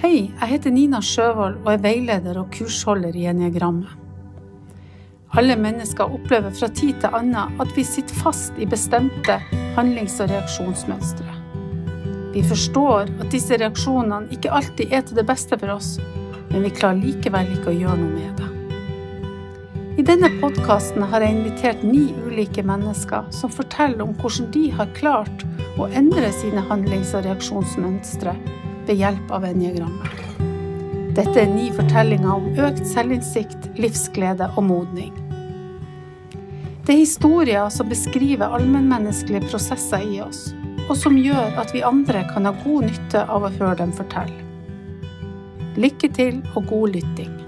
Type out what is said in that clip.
Hei, jeg heter Nina Sjøvold og er veileder og kursholder i Eniagrammet. Alle mennesker opplever fra tid til annen at vi sitter fast i bestemte handlings- og reaksjonsmønstre. Vi forstår at disse reaksjonene ikke alltid er til det beste for oss, men vi klarer likevel ikke å gjøre noe med det. I denne podkasten har jeg invitert ni ulike mennesker som forteller om hvordan de har klart å endre sine handlings- og reaksjonsmønstre ved hjelp av eniagrammet. Dette er ni fortellinger om økt selvinnsikt, livsglede og modning. Det er historier som beskriver allmennmenneskelige prosesser i oss, og som gjør at vi andre kan ha god nytte av å høre dem fortelle. Lykke til og god lytting.